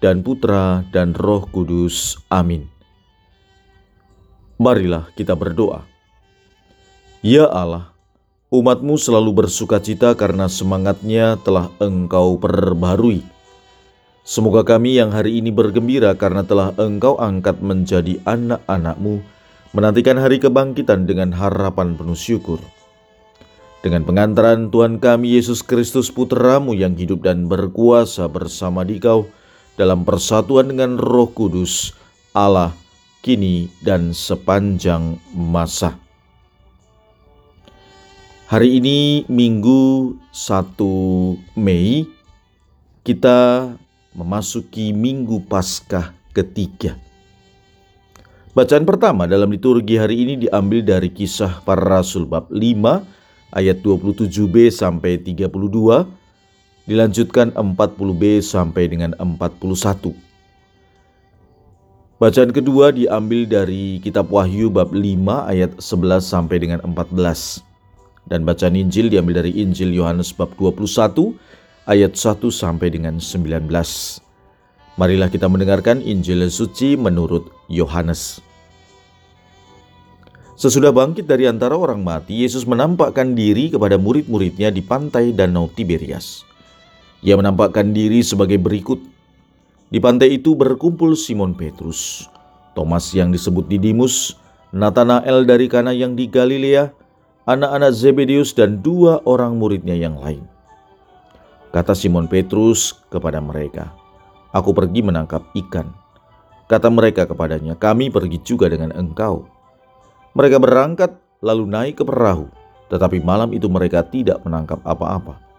dan Putra dan Roh Kudus. Amin. Marilah kita berdoa. Ya Allah, umatmu selalu bersuka cita karena semangatnya telah engkau perbarui. Semoga kami yang hari ini bergembira karena telah engkau angkat menjadi anak-anakmu, menantikan hari kebangkitan dengan harapan penuh syukur. Dengan pengantaran Tuhan kami Yesus Kristus Putramu yang hidup dan berkuasa bersama dikau, dalam persatuan dengan Roh Kudus, Allah, kini dan sepanjang masa. Hari ini Minggu 1 Mei kita memasuki Minggu Paskah ketiga. Bacaan pertama dalam liturgi hari ini diambil dari kisah para rasul bab 5 ayat 27b sampai 32 dilanjutkan 40b sampai dengan 41. Bacaan kedua diambil dari kitab Wahyu bab 5 ayat 11 sampai dengan 14. Dan bacaan Injil diambil dari Injil Yohanes bab 21 ayat 1 sampai dengan 19. Marilah kita mendengarkan Injil suci menurut Yohanes. Sesudah bangkit dari antara orang mati, Yesus menampakkan diri kepada murid-muridnya di pantai Danau Tiberias. Ia menampakkan diri sebagai berikut. Di pantai itu berkumpul Simon Petrus, Thomas yang disebut Didimus, Nathanael dari Kana yang di Galilea, anak-anak Zebedius dan dua orang muridnya yang lain. Kata Simon Petrus kepada mereka, Aku pergi menangkap ikan. Kata mereka kepadanya, kami pergi juga dengan engkau. Mereka berangkat lalu naik ke perahu, tetapi malam itu mereka tidak menangkap apa-apa.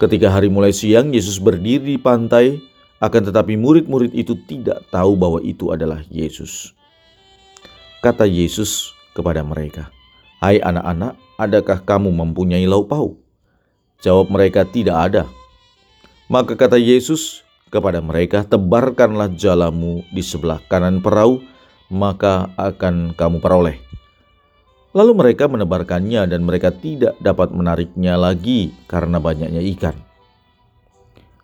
Ketika hari mulai siang, Yesus berdiri di pantai, akan tetapi murid-murid itu tidak tahu bahwa itu adalah Yesus. Kata Yesus kepada mereka, "Hai anak-anak, adakah kamu mempunyai lauk pauk?" Jawab mereka, "Tidak ada." Maka kata Yesus kepada mereka, "Tebarkanlah jalamu di sebelah kanan perahu, maka akan kamu peroleh." Lalu mereka menebarkannya dan mereka tidak dapat menariknya lagi karena banyaknya ikan.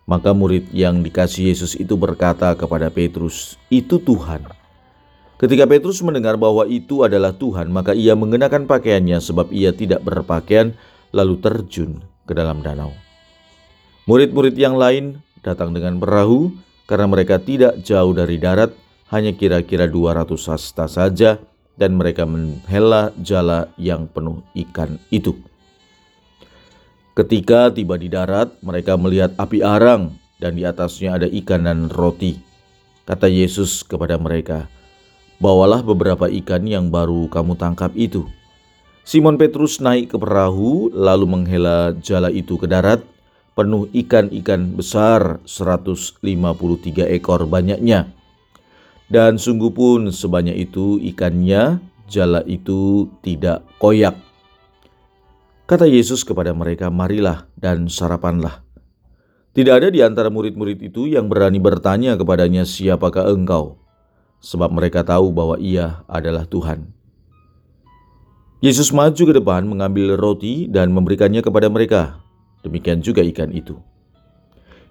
Maka murid yang dikasih Yesus itu berkata kepada Petrus, "Itu Tuhan." Ketika Petrus mendengar bahwa itu adalah Tuhan, maka ia mengenakan pakaiannya sebab ia tidak berpakaian, lalu terjun ke dalam danau. Murid-murid yang lain datang dengan perahu karena mereka tidak jauh dari darat, hanya kira-kira 200 hasta saja dan mereka menghela jala yang penuh ikan itu. Ketika tiba di darat, mereka melihat api arang dan di atasnya ada ikan dan roti. Kata Yesus kepada mereka, "Bawalah beberapa ikan yang baru kamu tangkap itu." Simon Petrus naik ke perahu lalu menghela jala itu ke darat, penuh ikan-ikan besar 153 ekor banyaknya. Dan sungguh pun sebanyak itu ikannya, jala itu tidak koyak. Kata Yesus kepada mereka, marilah dan sarapanlah. Tidak ada di antara murid-murid itu yang berani bertanya kepadanya siapakah engkau, sebab mereka tahu bahwa ia adalah Tuhan. Yesus maju ke depan mengambil roti dan memberikannya kepada mereka. Demikian juga ikan itu.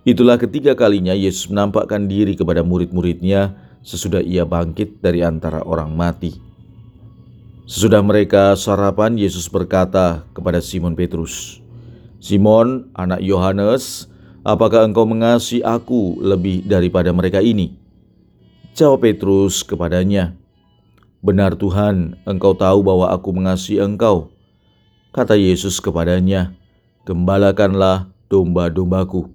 Itulah ketiga kalinya Yesus menampakkan diri kepada murid-muridnya sesudah ia bangkit dari antara orang mati. Sesudah mereka sarapan, Yesus berkata kepada Simon Petrus, "Simon, anak Yohanes, apakah engkau mengasihi aku lebih daripada mereka ini?" Jawab Petrus kepadanya, "Benar Tuhan, engkau tahu bahwa aku mengasihi engkau." Kata Yesus kepadanya, "Gembalakanlah domba-dombaku."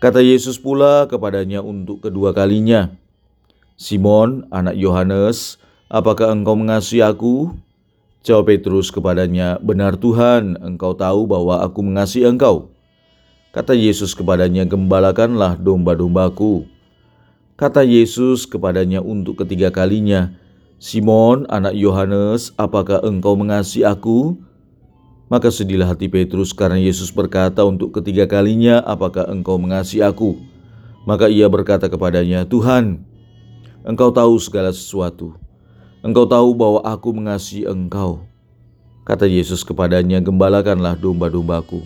Kata Yesus pula kepadanya untuk kedua kalinya, Simon, anak Yohanes, apakah engkau mengasihi aku? Jawab Petrus kepadanya, Benar Tuhan, engkau tahu bahwa aku mengasihi engkau. Kata Yesus kepadanya, Gembalakanlah domba-dombaku. Kata Yesus kepadanya untuk ketiga kalinya, Simon, anak Yohanes, apakah engkau mengasihi aku? Maka sedihlah hati Petrus karena Yesus berkata untuk ketiga kalinya, apakah engkau mengasihi aku? Maka ia berkata kepadanya, Tuhan, engkau tahu segala sesuatu. Engkau tahu bahwa aku mengasihi engkau. Kata Yesus kepadanya, gembalakanlah domba-dombaku.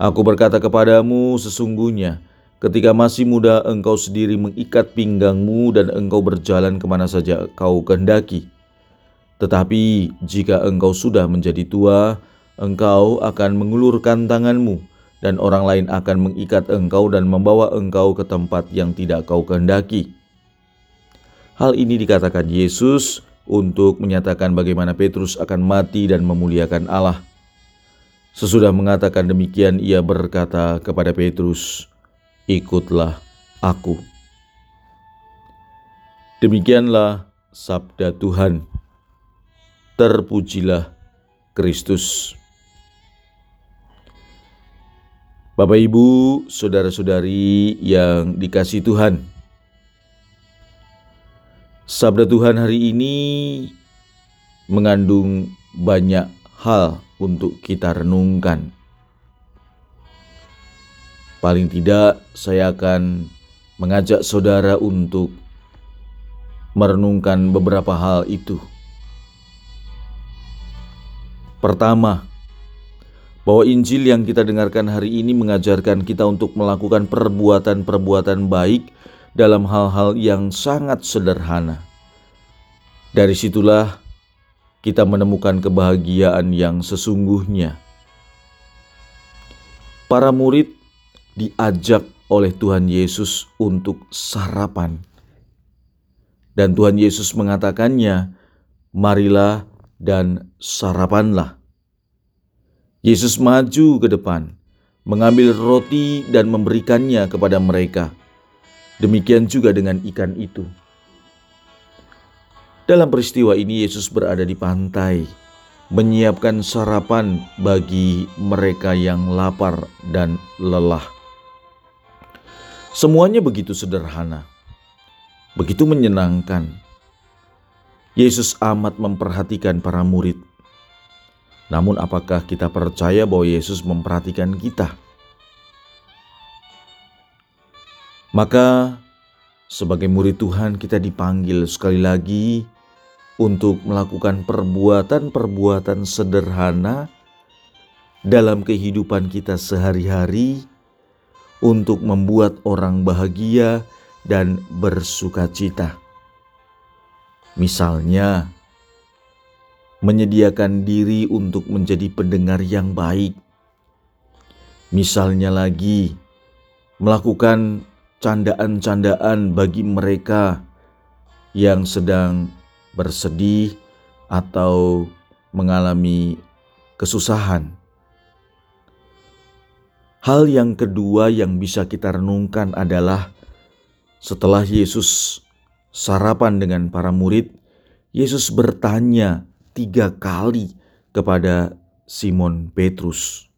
Aku berkata kepadamu sesungguhnya, Ketika masih muda, engkau sendiri mengikat pinggangmu dan engkau berjalan ke mana saja kau kehendaki. Tetapi jika engkau sudah menjadi tua, engkau akan mengulurkan tanganmu, dan orang lain akan mengikat engkau dan membawa engkau ke tempat yang tidak kau kehendaki. Hal ini dikatakan Yesus untuk menyatakan bagaimana Petrus akan mati dan memuliakan Allah. Sesudah mengatakan demikian, ia berkata kepada Petrus, ikutlah aku. Demikianlah sabda Tuhan. Terpujilah Kristus. Bapak, ibu, saudara-saudari yang dikasih Tuhan, sabda Tuhan hari ini mengandung banyak hal untuk kita renungkan. Paling tidak, saya akan mengajak saudara untuk merenungkan beberapa hal itu. Pertama, bahwa Injil yang kita dengarkan hari ini mengajarkan kita untuk melakukan perbuatan-perbuatan baik dalam hal-hal yang sangat sederhana. Dari situlah kita menemukan kebahagiaan yang sesungguhnya. Para murid diajak oleh Tuhan Yesus untuk sarapan. Dan Tuhan Yesus mengatakannya, "Marilah dan sarapanlah." Yesus maju ke depan, mengambil roti dan memberikannya kepada mereka. Demikian juga dengan ikan itu. Dalam peristiwa ini, Yesus berada di pantai menyiapkan sarapan bagi mereka yang lapar dan lelah. Semuanya begitu sederhana, begitu menyenangkan. Yesus amat memperhatikan para murid. Namun, apakah kita percaya bahwa Yesus memperhatikan kita? Maka, sebagai murid Tuhan, kita dipanggil sekali lagi untuk melakukan perbuatan-perbuatan sederhana dalam kehidupan kita sehari-hari untuk membuat orang bahagia dan bersuka cita. Misalnya, menyediakan diri untuk menjadi pendengar yang baik. Misalnya lagi, melakukan candaan-candaan bagi mereka yang sedang bersedih atau mengalami kesusahan. Hal yang kedua yang bisa kita renungkan adalah setelah Yesus sarapan dengan para murid, Yesus bertanya tiga kali kepada Simon Petrus.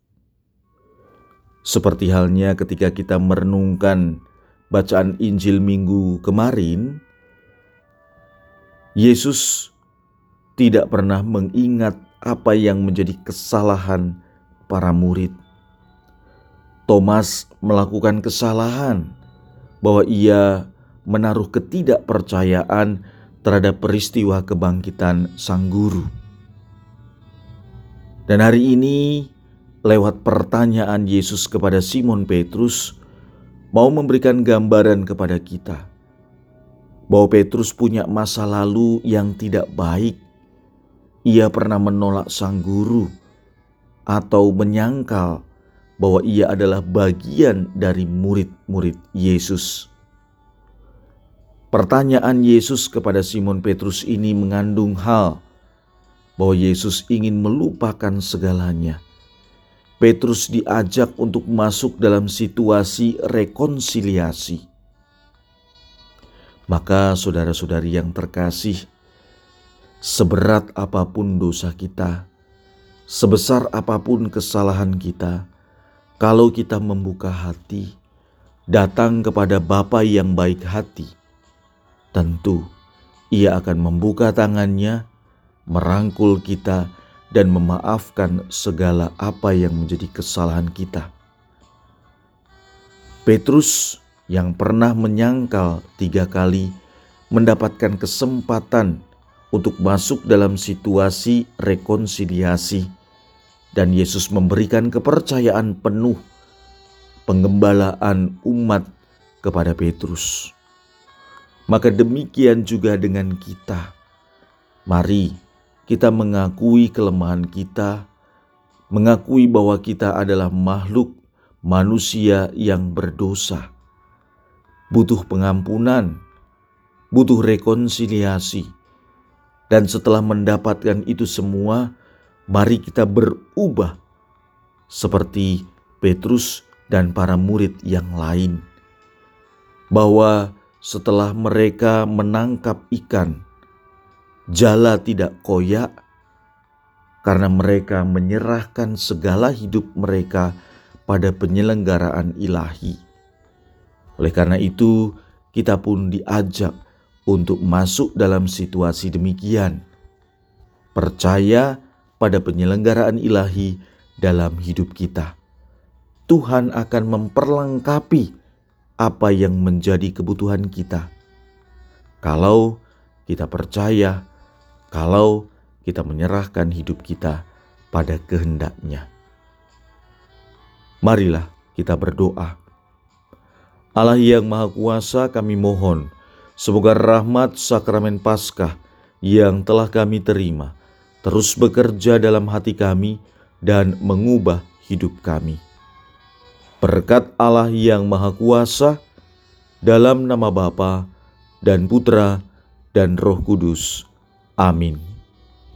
Seperti halnya ketika kita merenungkan bacaan Injil minggu kemarin, Yesus tidak pernah mengingat apa yang menjadi kesalahan para murid. Thomas melakukan kesalahan bahwa ia menaruh ketidakpercayaan terhadap peristiwa kebangkitan sang guru. Dan hari ini lewat pertanyaan Yesus kepada Simon Petrus mau memberikan gambaran kepada kita bahwa Petrus punya masa lalu yang tidak baik. Ia pernah menolak sang guru atau menyangkal bahwa ia adalah bagian dari murid-murid Yesus. Pertanyaan Yesus kepada Simon Petrus ini mengandung hal bahwa Yesus ingin melupakan segalanya. Petrus diajak untuk masuk dalam situasi rekonsiliasi. Maka, saudara-saudari yang terkasih, seberat apa pun dosa kita, sebesar apa pun kesalahan kita, kalau kita membuka hati, datang kepada Bapa yang baik hati, tentu Ia akan membuka tangannya, merangkul kita, dan memaafkan segala apa yang menjadi kesalahan kita. Petrus yang pernah menyangkal tiga kali mendapatkan kesempatan untuk masuk dalam situasi rekonsiliasi, dan Yesus memberikan kepercayaan penuh penggembalaan umat kepada Petrus. Maka demikian juga dengan kita. Mari kita mengakui kelemahan kita, mengakui bahwa kita adalah makhluk manusia yang berdosa, butuh pengampunan, butuh rekonsiliasi, dan setelah mendapatkan itu semua, mari kita berubah seperti Petrus dan para murid yang lain, bahwa setelah mereka menangkap ikan, jala tidak koyak karena mereka menyerahkan segala hidup mereka pada penyelenggaraan ilahi. Oleh karena itu, kita pun diajak untuk masuk dalam situasi demikian. Percaya pada penyelenggaraan ilahi dalam hidup kita. Tuhan akan memperlengkapi apa yang menjadi kebutuhan kita. Kalau kita percaya, kalau kita menyerahkan hidup kita pada kehendaknya. Marilah kita berdoa. Allah yang Maha Kuasa kami mohon, semoga rahmat sakramen Paskah yang telah kami terima terus bekerja dalam hati kami dan mengubah hidup kami. Berkat Allah yang Maha Kuasa, dalam nama Bapa dan Putra dan Roh Kudus. Amin.